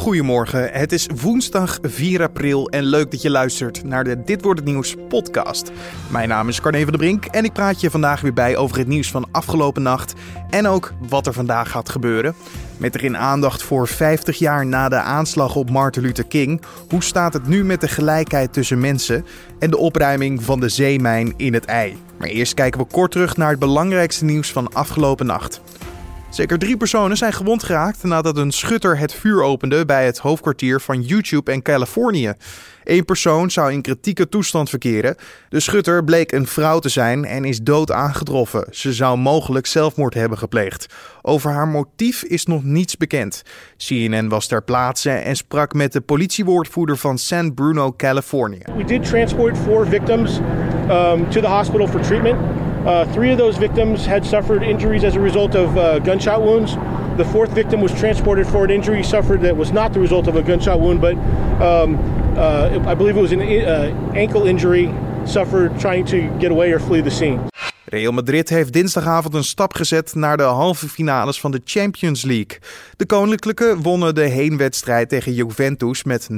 Goedemorgen, het is woensdag 4 april en leuk dat je luistert naar de Dit wordt het nieuws podcast. Mijn naam is Carne van der Brink en ik praat je vandaag weer bij over het nieuws van afgelopen nacht en ook wat er vandaag gaat gebeuren. Met erin aandacht voor 50 jaar na de aanslag op Martin Luther King. Hoe staat het nu met de gelijkheid tussen mensen en de opruiming van de zeemijn in het ei? Maar eerst kijken we kort terug naar het belangrijkste nieuws van afgelopen nacht. Zeker drie personen zijn gewond geraakt nadat een schutter het vuur opende bij het hoofdkwartier van YouTube in Californië. Eén persoon zou in kritieke toestand verkeren. De schutter bleek een vrouw te zijn en is dood aangetroffen. Ze zou mogelijk zelfmoord hebben gepleegd. Over haar motief is nog niets bekend. CNN was ter plaatse en sprak met de politiewoordvoerder van San Bruno, Californië. We did transport four victims um, to the hospital for treatment. Uh, three of those victims had suffered injuries as a result of uh, gunshot wounds. The fourth victim was transported for an injury suffered that was not the result of a gunshot wound, but um, uh, I believe it was an uh, ankle injury suffered trying to get away or flee the scene. Real Madrid heeft dinsdagavond een stap gezet naar de halve finales van de Champions League. De Koninklijke wonnen de heenwedstrijd tegen Juventus met 0-3,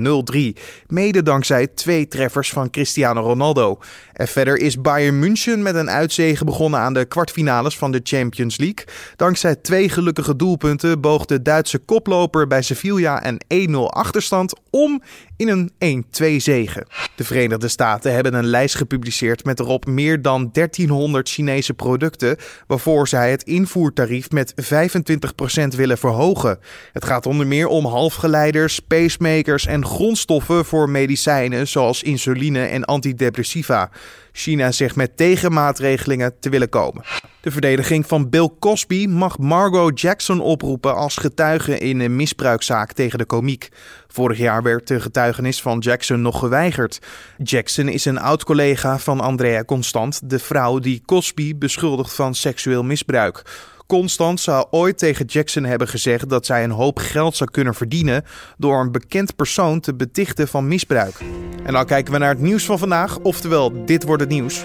mede dankzij twee treffers van Cristiano Ronaldo. En verder is Bayern München met een uitzege begonnen aan de kwartfinales van de Champions League. Dankzij twee gelukkige doelpunten boog de Duitse koploper bij Sevilla een 1-0 achterstand om in een 1-2 zege. De Verenigde Staten hebben een lijst gepubliceerd met erop meer dan 1300 Chinese producten waarvoor zij het invoertarief met 25% willen verhogen. Het gaat onder meer om halfgeleiders, pacemakers en grondstoffen voor medicijnen zoals insuline en antidepressiva. China zegt met tegenmaatregelingen te willen komen. De verdediging van Bill Cosby mag Margot Jackson oproepen als getuige in een misbruikzaak tegen de komiek. Vorig jaar werd de getuigenis van Jackson nog geweigerd. Jackson is een oud-collega van Andrea Constant, de vrouw die Cosby beschuldigt van seksueel misbruik. Constant zou ooit tegen Jackson hebben gezegd dat zij een hoop geld zou kunnen verdienen door een bekend persoon te betichten van misbruik. En dan kijken we naar het nieuws van vandaag, oftewel dit wordt het nieuws.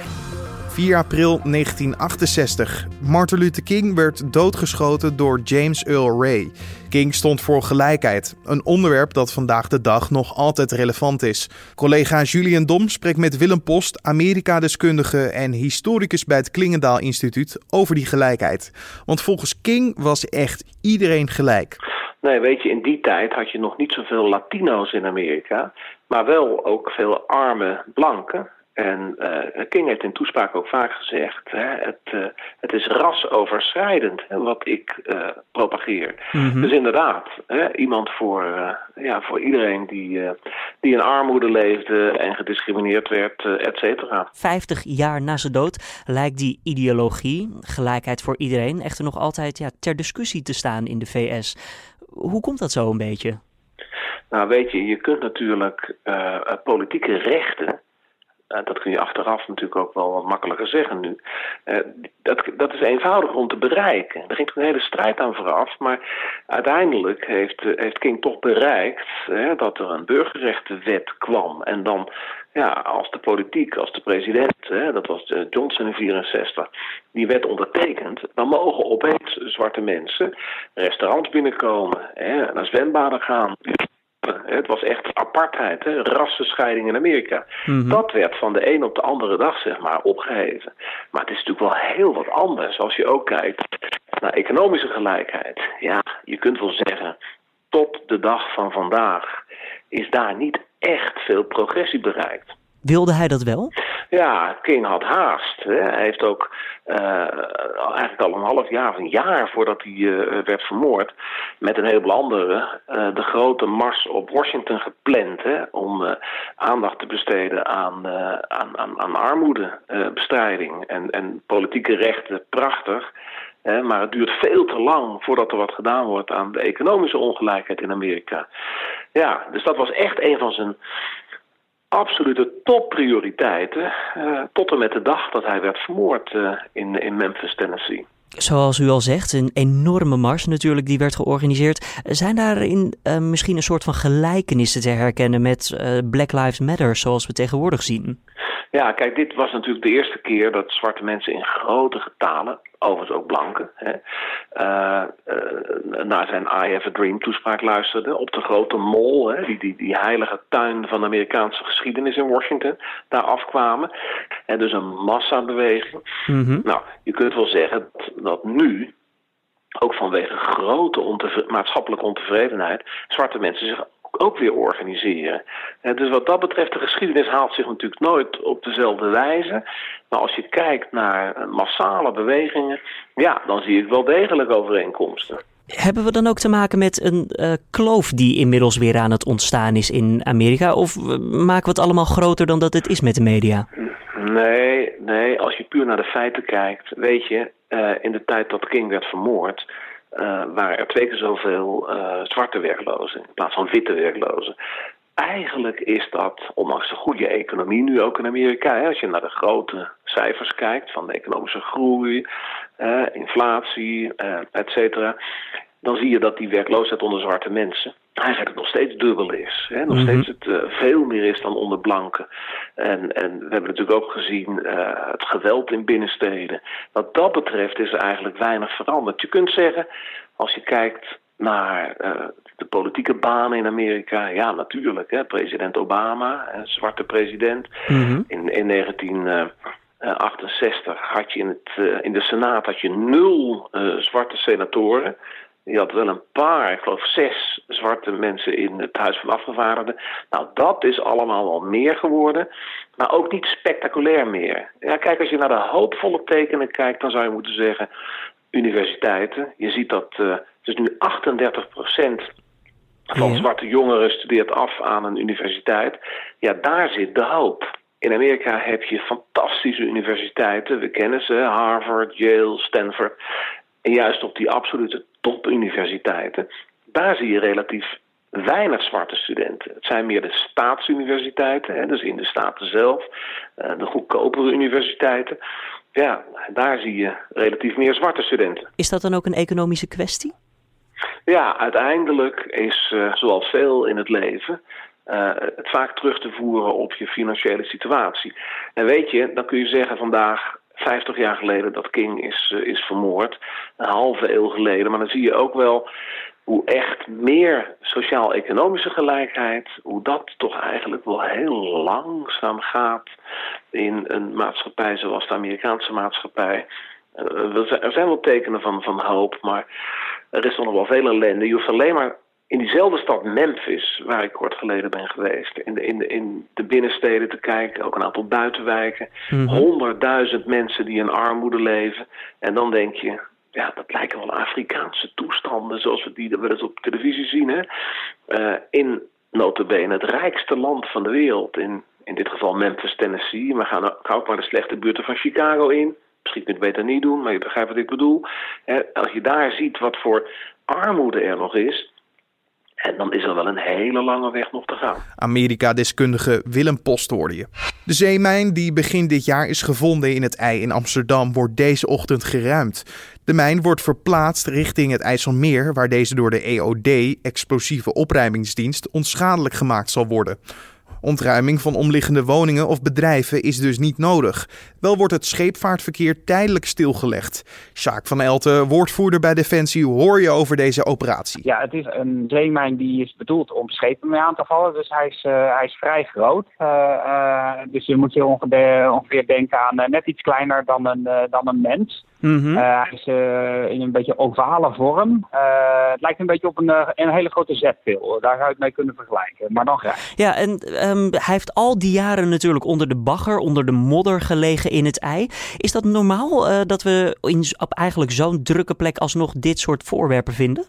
4 april 1968. Martin Luther King werd doodgeschoten door James Earl Ray. King stond voor gelijkheid, een onderwerp dat vandaag de dag nog altijd relevant is. Collega Julian Dom spreekt met Willem Post, Amerika-deskundige en historicus bij het Klingendaal Instituut, over die gelijkheid. Want volgens King was echt iedereen gelijk. Nee, weet je, in die tijd had je nog niet zoveel Latino's in Amerika, maar wel ook veel arme blanken. En uh, King heeft in toespraak ook vaak gezegd: hè, het, uh, het is rasoverschrijdend hè, wat ik uh, propageer. Mm -hmm. Dus inderdaad, hè, iemand voor, ja, voor iedereen die, die in armoede leefde en gediscrimineerd werd, et cetera. Vijftig jaar na zijn dood lijkt die ideologie, gelijkheid voor iedereen, echter nog altijd ja, ter discussie te staan in de VS. Hoe komt dat zo een beetje? Nou, weet je, je kunt natuurlijk politieke rechten. Uh, dat kun je achteraf natuurlijk ook wel wat makkelijker zeggen nu. Uh, dat, dat is eenvoudig om te bereiken. Er ging toen een hele strijd aan vooraf, maar uiteindelijk heeft, uh, heeft King toch bereikt dat er een burgerrechtenwet kwam. En dan, ja, als de politiek, als de president, dat was Johnson in 64, die wet ondertekent, dan mogen opeens zwarte mensen restaurants binnenkomen, naar zwembaden gaan. Het was echt apartheid, hè? rassenscheiding in Amerika. Mm -hmm. Dat werd van de een op de andere dag zeg maar opgeheven. Maar het is natuurlijk wel heel wat anders als je ook kijkt naar economische gelijkheid. Ja, je kunt wel zeggen, tot de dag van vandaag is daar niet echt veel progressie bereikt. Wilde hij dat wel? Ja, King had haast. Hè. Hij heeft ook uh, eigenlijk al een half jaar of een jaar voordat hij uh, werd vermoord... met een heleboel anderen uh, de grote mars op Washington gepland... Hè, om aandacht te besteden aan, aan, aan, aan armoedebestrijding en, en politieke rechten. Prachtig. Hè, maar het duurt veel te lang voordat er wat gedaan wordt aan de economische ongelijkheid in Amerika. Ja, dus dat was echt een van zijn absolute topprioriteiten. Uh, tot en met de dag dat hij werd vermoord uh, in, in Memphis, Tennessee. Zoals u al zegt, een enorme mars natuurlijk die werd georganiseerd. Zijn daarin uh, misschien een soort van gelijkenissen te herkennen met Black Lives Matter zoals we tegenwoordig zien? Ja, kijk, dit was natuurlijk de eerste keer dat zwarte mensen in grote getalen, overigens ook blanken, hè, uh, uh, naar zijn I Have a Dream toespraak luisterden. Op de grote mol, hè, die, die, die heilige tuin van de Amerikaanse geschiedenis in Washington, daar afkwamen. En dus een massabeweging. Mm -hmm. Nou, je kunt wel zeggen dat, nu, ook vanwege grote maatschappelijke ontevredenheid, zwarte mensen zich ook weer organiseren. dus wat dat betreft, de geschiedenis haalt zich natuurlijk nooit op dezelfde wijze. Maar als je kijkt naar massale bewegingen, ja, dan zie ik wel degelijk overeenkomsten. Hebben we dan ook te maken met een uh, kloof die inmiddels weer aan het ontstaan is in Amerika? Of maken we het allemaal groter dan dat het is met de media? Nee, nee. Als je puur naar de feiten kijkt, weet je, uh, in de tijd dat King werd vermoord, uh, waren er twee keer zoveel uh, zwarte werklozen in plaats van witte werklozen. Eigenlijk is dat, ondanks de goede economie nu ook in Amerika, hè, als je naar de grote cijfers kijkt van de economische groei, uh, inflatie, et cetera, dan zie je dat die werkloosheid onder zwarte mensen eigenlijk nog steeds dubbel is. Hè? Nog mm -hmm. steeds het uh, veel meer is dan onder blanken. En, en we hebben natuurlijk ook gezien uh, het geweld in binnensteden. Wat dat betreft is er eigenlijk weinig veranderd. Je kunt zeggen, als je kijkt naar uh, de politieke banen in Amerika, ja natuurlijk, hè, president Obama, een zwarte president. Mm -hmm. In, in 1968 had je in, het, in de Senaat had je nul zwarte senatoren. Je had wel een paar, ik geloof zes zwarte mensen in het Huis van Afgevaardigden. Nou, dat is allemaal wel meer geworden, maar ook niet spectaculair meer. Ja, kijk, als je naar de hoopvolle tekenen kijkt, dan zou je moeten zeggen universiteiten. Je ziet dat uh, het is nu 38 procent van ja. zwarte jongeren studeert af aan een universiteit. Ja, daar zit de hoop. In Amerika heb je fantastische universiteiten. We kennen ze, Harvard, Yale, Stanford. En juist op die absolute topuniversiteiten, daar zie je relatief weinig zwarte studenten. Het zijn meer de staatsuniversiteiten, hè, dus in de staten zelf, de goedkopere universiteiten. Ja, daar zie je relatief meer zwarte studenten. Is dat dan ook een economische kwestie? Ja, uiteindelijk is, uh, zoals veel in het leven, uh, het vaak terug te voeren op je financiële situatie. En weet je, dan kun je zeggen vandaag, 50 jaar geleden dat King is, uh, is vermoord. Een halve eeuw geleden. Maar dan zie je ook wel hoe echt meer sociaal-economische gelijkheid, hoe dat toch eigenlijk wel heel langzaam gaat in een maatschappij zoals de Amerikaanse maatschappij. Uh, er zijn wel tekenen van, van hoop, maar er is nog wel veel ellende. Je hoeft alleen maar in diezelfde stad Memphis, waar ik kort geleden ben geweest, in de, in de, in de binnensteden te kijken, ook een aantal buitenwijken, honderdduizend mm -hmm. mensen die in armoede leven. En dan denk je, ja, dat lijken wel Afrikaanse toestanden, zoals we die wel eens op televisie zien. Hè? Uh, in notabene het rijkste land van de wereld, in, in dit geval Memphis, Tennessee. Maar gaan ook maar de slechte buurten van Chicago in. Misschien kun je het beter niet doen, maar je begrijpt wat ik bedoel. Hè? Als je daar ziet wat voor armoede er nog is, en dan is er wel een hele lange weg nog te gaan. Amerika-deskundige Willem Post hoorde je. De zeemijn die begin dit jaar is gevonden in het ei in Amsterdam wordt deze ochtend geruimd. De mijn wordt verplaatst richting het IJsselmeer, waar deze door de EOD, Explosieve Opruimingsdienst, onschadelijk gemaakt zal worden. Ontruiming van omliggende woningen of bedrijven is dus niet nodig. Wel wordt het scheepvaartverkeer tijdelijk stilgelegd. Sjaak van Elten, woordvoerder bij Defensie, hoor je over deze operatie? Ja, het is een zeemijn die is bedoeld om schepen mee aan te vallen. Dus hij is, uh, hij is vrij groot. Uh, uh, dus je moet je ongeveer, ongeveer denken aan net iets kleiner dan een, dan een mens. Mm -hmm. uh, hij is uh, in een beetje ovale vorm. Uh, het lijkt een beetje op een, een hele grote zetpil. Daar zou je het mee kunnen vergelijken, maar dan grijs. Ja, en um, hij heeft al die jaren natuurlijk onder de bagger, onder de modder gelegen in het ei. Is dat normaal dat we in, op eigenlijk zo'n drukke plek alsnog dit soort voorwerpen vinden?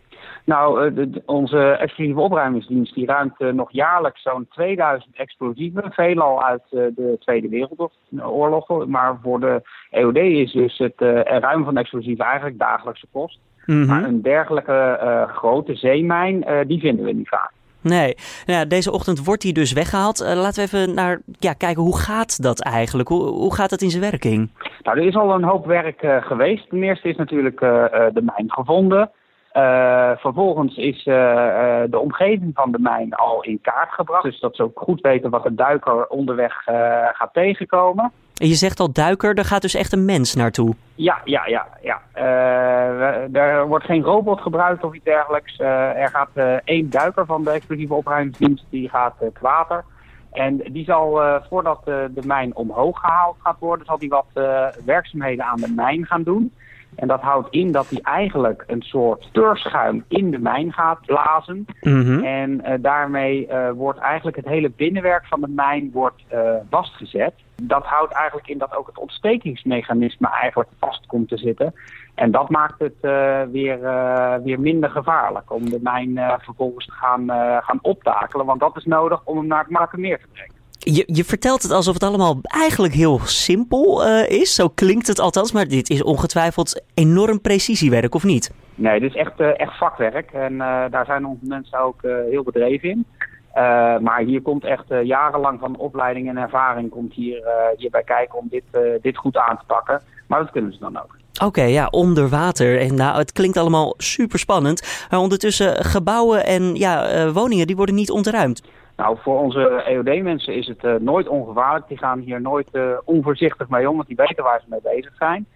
Nou, de, de, onze explosieve opruimingsdienst die ruimt uh, nog jaarlijks zo'n 2000 explosieven, veelal uit uh, de Tweede Wereldoorlog. Maar voor de EOD is dus het uh, ruimen van explosieven eigenlijk dagelijkse kost. Mm -hmm. Maar een dergelijke grote zeemijn, die vinden we niet vaak. Nee, nou, deze ochtend wordt hij dus weggehaald. laten we even naar ja, kijken, hoe gaat dat eigenlijk? Hoe, hoe gaat het in zijn werking? Nou, er is al een hoop werk geweest. Ten eerste is natuurlijk de mijn gevonden. Vervolgens is de omgeving van de mijn al in kaart gebracht. Dus dat ze ook goed weten wat de duiker onderweg gaat tegenkomen. En je zegt al duiker, daar gaat dus echt een mens naartoe. Ja, ja, ja. ja. Er wordt geen robot gebruikt of iets dergelijks. Er gaat één duiker van de explosieve opruimingsdienst, die gaat het water. En die zal, voordat de mijn omhoog gehaald gaat worden, zal die wat werkzaamheden aan de mijn gaan doen. En dat houdt in dat hij eigenlijk een soort teurschuim in de mijn gaat blazen. Mhm. En uh, daarmee uh, wordt eigenlijk het hele binnenwerk van de mijn wordt, uh, vastgezet. Dat houdt eigenlijk in dat ook het ontstekingsmechanisme eigenlijk vast komt te zitten. En dat maakt het weer, weer minder gevaarlijk om de mijn vervolgens te gaan, gaan optakelen. Want dat is nodig om hem naar het Markermeer te brengen. Je, je vertelt het alsof het allemaal eigenlijk heel simpel uh, is. Zo klinkt het althans. Maar dit is ongetwijfeld enorm precisiewerk, of niet? Nee, dit is echt, uh, echt vakwerk. En uh, daar zijn onze mensen ook heel bedreven in. maar hier komt echt jarenlang van opleiding en ervaring komt hier, hierbij kijken om dit, dit goed aan te pakken. Maar dat kunnen ze dan ook. Oké, ja, onder water. En nou, het klinkt allemaal super spannend. Maar ondertussen gebouwen en ja, woningen die worden niet ontruimd. Nou, voor onze EOD-mensen is het uh, nooit ongevaarlijk. Die gaan hier nooit uh, onvoorzichtig mee om, want die weten waar ze mee bezig zijn.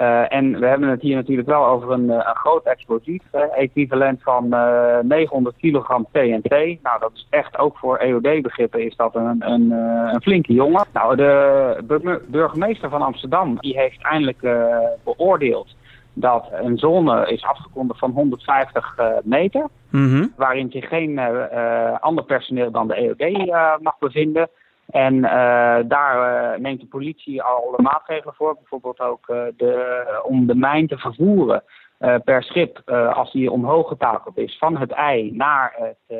Uh, en we hebben het hier natuurlijk wel over een, een groot explosief, equivalent van 900 kilogram TNT. Nou, dat is echt ook voor EOD-begrippen is dat een, een, een, flinke jongen. Nou, de burgemeester van Amsterdam, die heeft eindelijk beoordeeld dat een zone is afgekondigd van 150 uh, meter. Mhm. Waarin zich geen uh, ander personeel dan de EOD mag bevinden. En daar neemt de politie al de maatregelen voor. Bijvoorbeeld ook de, om de mijn te vervoeren per schip als die omhoog getakeld is van het ei naar het,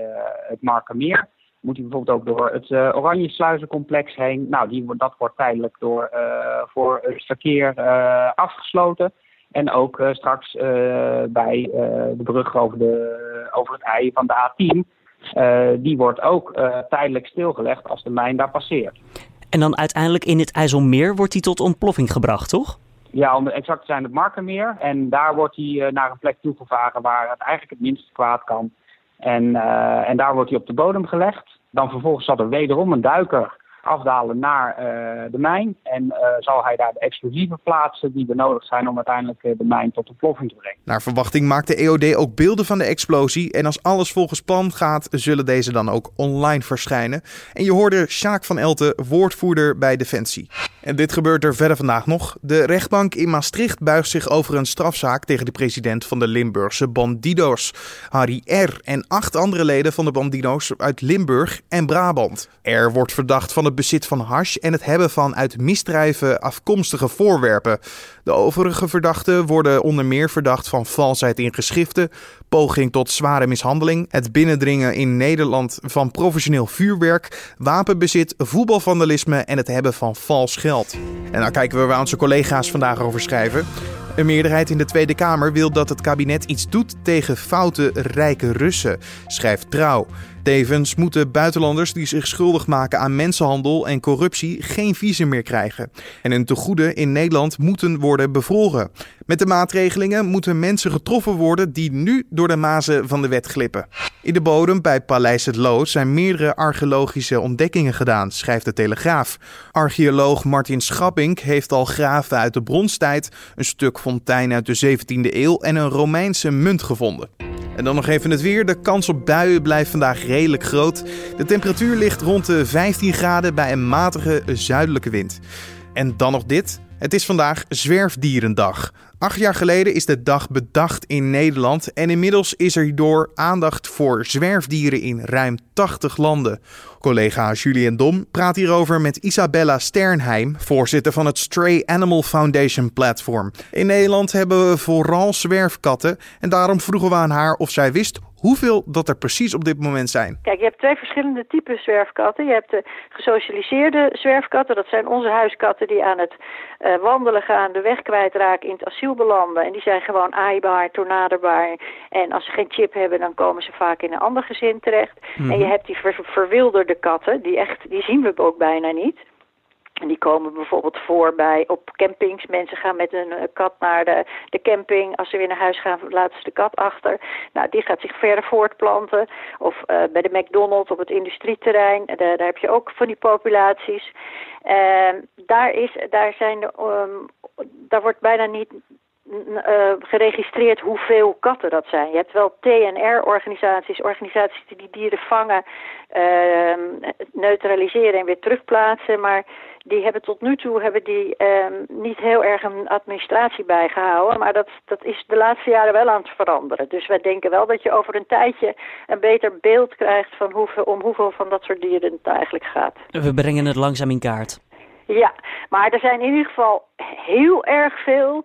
het Markermeer. Moet hij bijvoorbeeld ook door het Oranje Sluizencomplex heen. Nou, die, dat wordt tijdelijk door, voor het verkeer afgesloten. En ook uh, straks uh, bij uh, de brug over, de, over het ei van de A10. die wordt ook tijdelijk stilgelegd als de mijn daar passeert. En dan uiteindelijk in het IJsselmeer wordt die tot ontploffing gebracht, toch? Ja, om exact te zijn het Markermeer. En daar wordt hij naar een plek toegevaren waar het eigenlijk het minste kwaad kan. En, en daar wordt hij op de bodem gelegd. Dan vervolgens zal er wederom een duiker afdalen naar uh, de mijn. En uh, zal hij daar de explosieven plaatsen die benodigd zijn om uiteindelijk uh, de mijn tot ontploffing te brengen. Naar verwachting maakt de EOD ook beelden van de explosie. En als alles volgens plan gaat, zullen deze dan ook online verschijnen. En je hoorde Sjaak van Elten, woordvoerder bij Defensie. En dit gebeurt er verder vandaag nog. De rechtbank in Maastricht buigt zich over een strafzaak tegen de president van de Limburgse Bandido's, Harry R. En acht andere leden van de Bandido's uit Limburg en Brabant. R wordt verdacht van het bezit van hash en het hebben van uit misdrijven afkomstige voorwerpen. De overige verdachten worden onder meer verdacht van valsheid in geschriften, poging tot zware mishandeling, het binnendringen in Nederland van professioneel vuurwerk, wapenbezit, voetbalvandalisme en het hebben van vals geld. En dan kijken we waar onze collega's vandaag over schrijven. Een meerderheid in de Tweede Kamer wil dat het kabinet iets doet tegen foute rijke Russen, schrijft Trouw. Tevens moeten buitenlanders die zich schuldig maken aan mensenhandel en corruptie geen visum meer krijgen. En hun tegoeden in Nederland moeten worden bevroren. Met de maatregelingen moeten mensen getroffen worden die nu door de mazen van de wet glippen. In de bodem bij Paleis het Lood zijn meerdere archeologische ontdekkingen gedaan, schrijft de Telegraaf. Archeoloog Martin Schappink heeft al graven uit de bronstijd, een stuk fontein uit de 17e eeuw en een Romeinse munt gevonden. En dan nog even het weer. De kans op buien blijft vandaag redelijk groot. De temperatuur ligt rond de 15 graden bij een matige zuidelijke wind. En dan nog dit. Het is vandaag Zwerfdierendag. Acht jaar geleden is de dag bedacht in Nederland en inmiddels is er door aandacht voor zwerfdieren in ruim 80 landen. Collega Julien Dom praat hierover met Isabella Sternheim, voorzitter van het Stray Animal Foundation Platform. In Nederland hebben we vooral zwerfkatten en daarom vroegen we aan haar of zij wist hoeveel dat er precies op dit moment zijn. Kijk, je hebt twee verschillende typen zwerfkatten. Je hebt de gesocialiseerde zwerfkatten, dat zijn onze huiskatten die aan het uh, wandelen gaan, de weg kwijtraken, in het asiel belanden. En die zijn gewoon aaibaar, tornaderbaar. En als ze geen chip hebben, dan komen ze vaak in een ander gezin terecht. En je mhm. hebt die ver verwilderde katten, die, echt, die zien we ook bijna niet. Die komen bijvoorbeeld voor bij op campings. Mensen gaan met een kat naar de, de camping. Als ze weer naar huis gaan, laten ze de kat achter. Nou, die gaat zich verder voortplanten. Of uh, bij de McDonald's op het industrieterrein. Daar, daar heb je ook van die populaties. Uh, daar, is, daar, zijn de, um, daar wordt bijna niet geregistreerd hoeveel katten dat zijn. Je hebt wel TNR-organisaties, organisaties die die dieren vangen, uh, neutraliseren en weer terugplaatsen. Maar die hebben tot nu toe hebben die, uh, niet heel erg een administratie bijgehouden. Maar dat, dat is de laatste jaren wel aan het veranderen. Dus wij denken wel dat je over een tijdje een beter beeld krijgt van hoeveel, om hoeveel van dat soort dieren het eigenlijk gaat. We brengen het langzaam in kaart. Ja, maar er zijn in ieder geval heel erg veel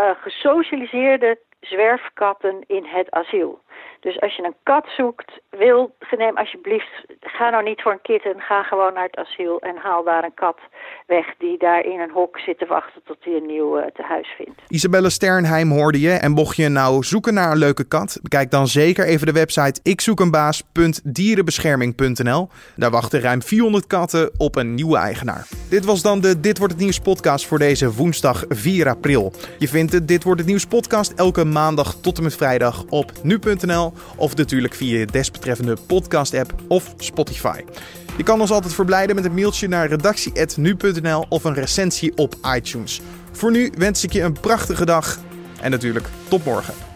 uh, gesocialiseerde zwerfkatten in het asiel. Dus als je een kat zoekt, wil, neem alsjeblieft, ga nou niet voor een kitten, ga gewoon naar het asiel en haal daar een kat weg die daar in een hok zit te wachten tot hij een nieuw uh, tehuis vindt. Isabelle Sternheim hoorde je en mocht je nou zoeken naar een leuke kat, bekijk dan zeker even de website ikzoekenbaas.dierenbescherming.nl. Daar wachten ruim 400 katten op een nieuwe eigenaar. Dit was dan de Dit wordt het nieuws podcast voor deze woensdag 4 april. Je vindt de Dit wordt het nieuws podcast elke maandag tot en met vrijdag op of natuurlijk via je desbetreffende podcast-app of Spotify. Je kan ons altijd verblijden met een mailtje naar redactie.nu.nl of een recensie op iTunes. Voor nu wens ik je een prachtige dag en natuurlijk tot morgen.